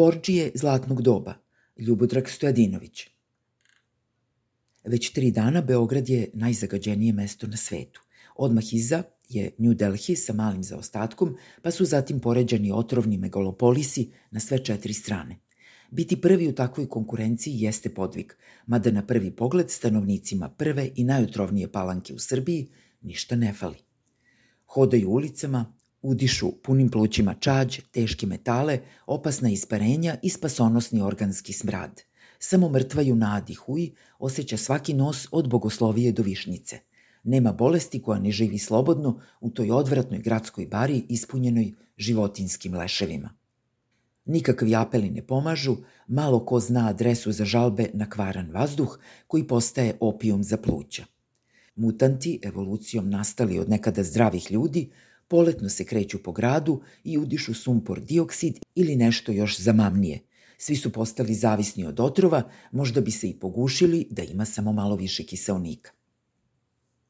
Borđije zlatnog doba, Ljubodrag Stojadinović. Već tri dana Beograd je najzagađenije mesto na svetu. Odmah iza je New Delhi sa malim zaostatkom, pa su zatim poređani otrovni megalopolisi na sve četiri strane. Biti prvi u takvoj konkurenciji jeste podvig, mada na prvi pogled stanovnicima prve i najotrovnije palanke u Srbiji ništa ne fali. Hodaju ulicama, udišu punim plućima čađ, teške metale, opasna isparenja i spasonosni organski smrad. Samo mrtva junadi huj osjeća svaki nos od bogoslovije do višnjice. Nema bolesti koja ne živi slobodno u toj odvratnoj gradskoj bari ispunjenoj životinskim leševima. Nikakvi apeli ne pomažu, malo ko zna adresu za žalbe na kvaran vazduh koji postaje opijum za pluća. Mutanti, evolucijom nastali od nekada zdravih ljudi, poletno se kreću po gradu i udišu sumpor dioksid ili nešto još zamamnije. Svi su postali zavisni od otrova, možda bi se i pogušili da ima samo malo više kiselnika.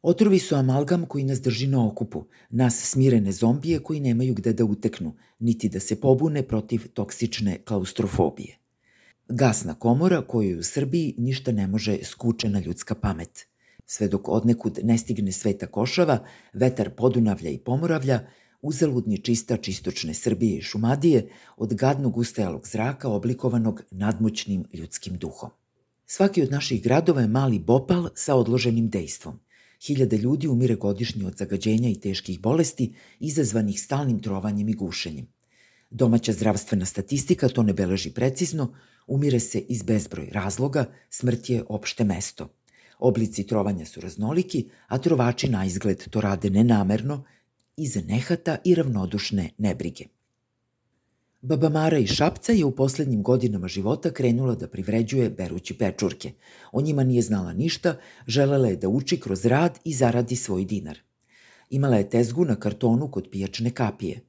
Otrovi su amalgam koji nas drži na okupu, nas smirene zombije koji nemaju gde da uteknu, niti da se pobune protiv toksične klaustrofobije. Gasna komora koju u Srbiji ništa ne može skučena ljudska pamet. Sve dok odnekud ne stigne sveta košava, vetar podunavlja i pomoravlja, uzaludni čistač istočne Srbije i Šumadije od gadnog ustajalog zraka oblikovanog nadmoćnim ljudskim duhom. Svaki od naših gradova je mali bopal sa odloženim dejstvom – Hiljade ljudi umire godišnje od zagađenja i teških bolesti izazvanih stalnim trovanjem i gušenjem. Domaća zdravstvena statistika to ne beleži precizno, umire se iz bezbroj razloga, smrt je opšte mesto. Oblici trovanja su raznoliki, a trovači na izgled to rade nenamerno, iz nehata i ravnodušne nebrige. Baba Mara iz Šapca je u poslednjim godinama života krenula da privređuje berući pečurke. O njima nije znala ništa, želela je da uči kroz rad i zaradi svoj dinar. Imala je tezgu na kartonu kod pijačne kapije.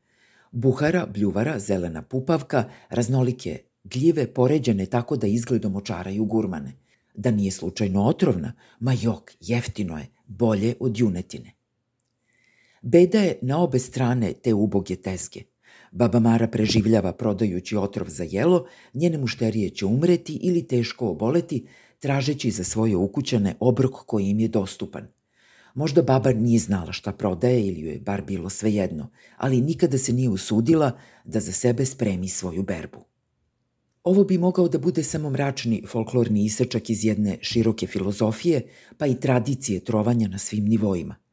Buhara, bljuvara, zelena pupavka, raznolike gljive poređene tako da izgledom očaraju gurmane. Da nije slučajno otrovna, ma jok, jeftino je, bolje od junetine. Beda je na obe strane te uboge tezge. Baba Mara preživljava prodajući otrov za jelo, njene mušterije će umreti ili teško oboleti, tražeći za svoje ukućane obrok koji im je dostupan. Možda baba nije znala šta prodaje ili joj je bar bilo svejedno, ali nikada se nije usudila da za sebe spremi svoju berbu. Ovo bi mogao da bude samo mračni folklorni isečak iz jedne široke filozofije, pa i tradicije trovanja na svim nivoima –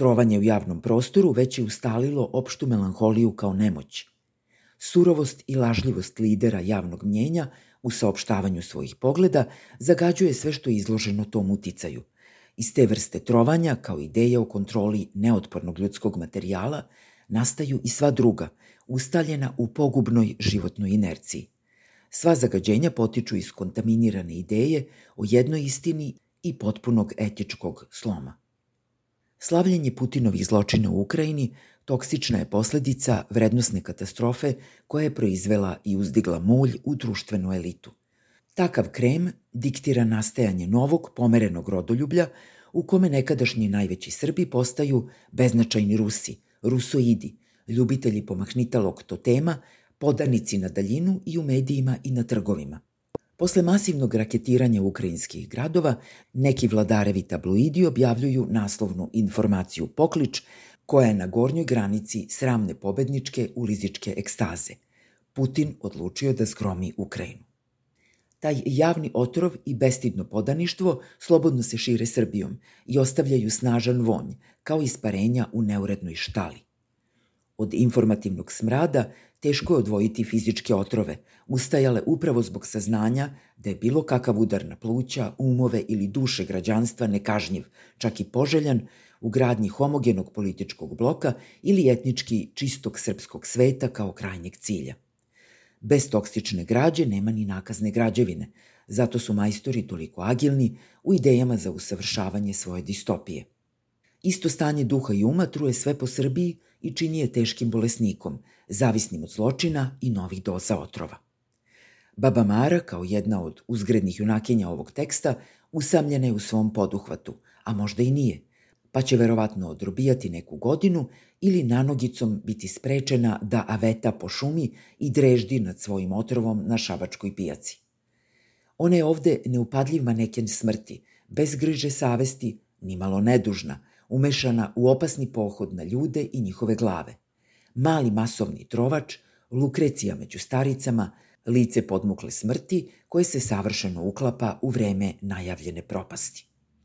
Trovanje u javnom prostoru već je ustalilo opštu melanholiju kao nemoć. Surovost i lažljivost lidera javnog mnjenja u saopštavanju svojih pogleda zagađuje sve što je izloženo tom uticaju. Iz te vrste trovanja, kao ideje o kontroli neotpornog ljudskog materijala, nastaju i sva druga, ustaljena u pogubnoj životnoj inerciji. Sva zagađenja potiču iz kontaminirane ideje o jednoj istini i potpunog etičkog sloma. Slavljenje Putinovih zločina u Ukrajini toksična je posledica vrednostne katastrofe koja je proizvela i uzdigla mulj u društvenu elitu. Takav krem diktira nastajanje novog, pomerenog rodoljublja u kome nekadašnji najveći Srbi postaju beznačajni Rusi, rusoidi, ljubitelji pomahnitalog totema, podanici na daljinu i u medijima i na trgovima – Posle masivnog raketiranja ukrajinskih gradova, neki vladarevi tabloidi objavljuju naslovnu informaciju Poklič, koja je na gornjoj granici sramne pobedničke ulizičke ekstaze. Putin odlučio da skromi Ukrajinu. Taj javni otrov i bestidno podaništvo slobodno se šire Srbijom i ostavljaju snažan vonj, kao isparenja u neurednoj štali. Od informativnog smrada teško je odvojiti fizičke otrove, ustajale upravo zbog saznanja da je bilo kakav udar na pluća, umove ili duše građanstva nekažnjiv, čak i poželjan, u gradnji homogenog političkog bloka ili etnički čistog srpskog sveta kao krajnjeg cilja. Bez toksične građe nema ni nakazne građevine, zato su majstori toliko agilni u idejama za usavršavanje svoje distopije. Isto stanje duha i uma truje sve po Srbiji i čini je teškim bolesnikom, zavisnim od zločina i novih doza otrova. Baba Mara, kao jedna od uzgrednih junakinja ovog teksta, usamljena je u svom poduhvatu, a možda i nije. pa će verovatno odrobijati neku godinu ili nanogicom biti sprečena da aveta po šumi i dreždi nad svojim otrovom na šabačkoj pijaci. Ona je ovde neupadljiv maneken smrti, bez griže savesti, nimalo nedužna, umešana u opasni pohod na ljude i njihove glave. Mali masovni trovač, lukrecija među staricama, lice podmukle smrti koje se savršeno uklapa u vreme najavljene propasti.